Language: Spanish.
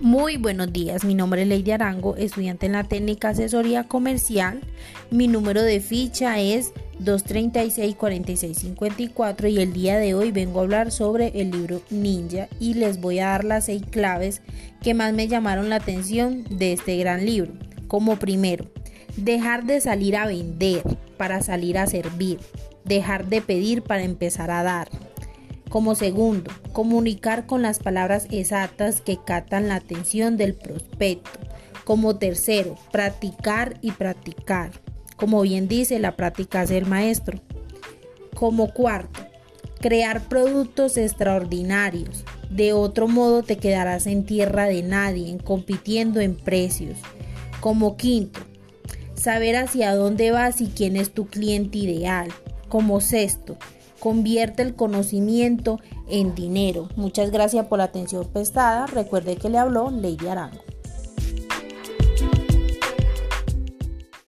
Muy buenos días, mi nombre es Lady Arango, estudiante en la técnica asesoría comercial. Mi número de ficha es 236-4654 y el día de hoy vengo a hablar sobre el libro Ninja y les voy a dar las seis claves que más me llamaron la atención de este gran libro. Como primero, dejar de salir a vender para salir a servir, dejar de pedir para empezar a dar. Como segundo, comunicar con las palabras exactas que captan la atención del prospecto. Como tercero, practicar y practicar. Como bien dice, la práctica es el maestro. Como cuarto, crear productos extraordinarios. De otro modo te quedarás en tierra de nadie, compitiendo en precios. Como quinto, saber hacia dónde vas y quién es tu cliente ideal. Como sexto, Convierte el conocimiento en dinero. Muchas gracias por la atención prestada. Recuerde que le habló Lady Arango.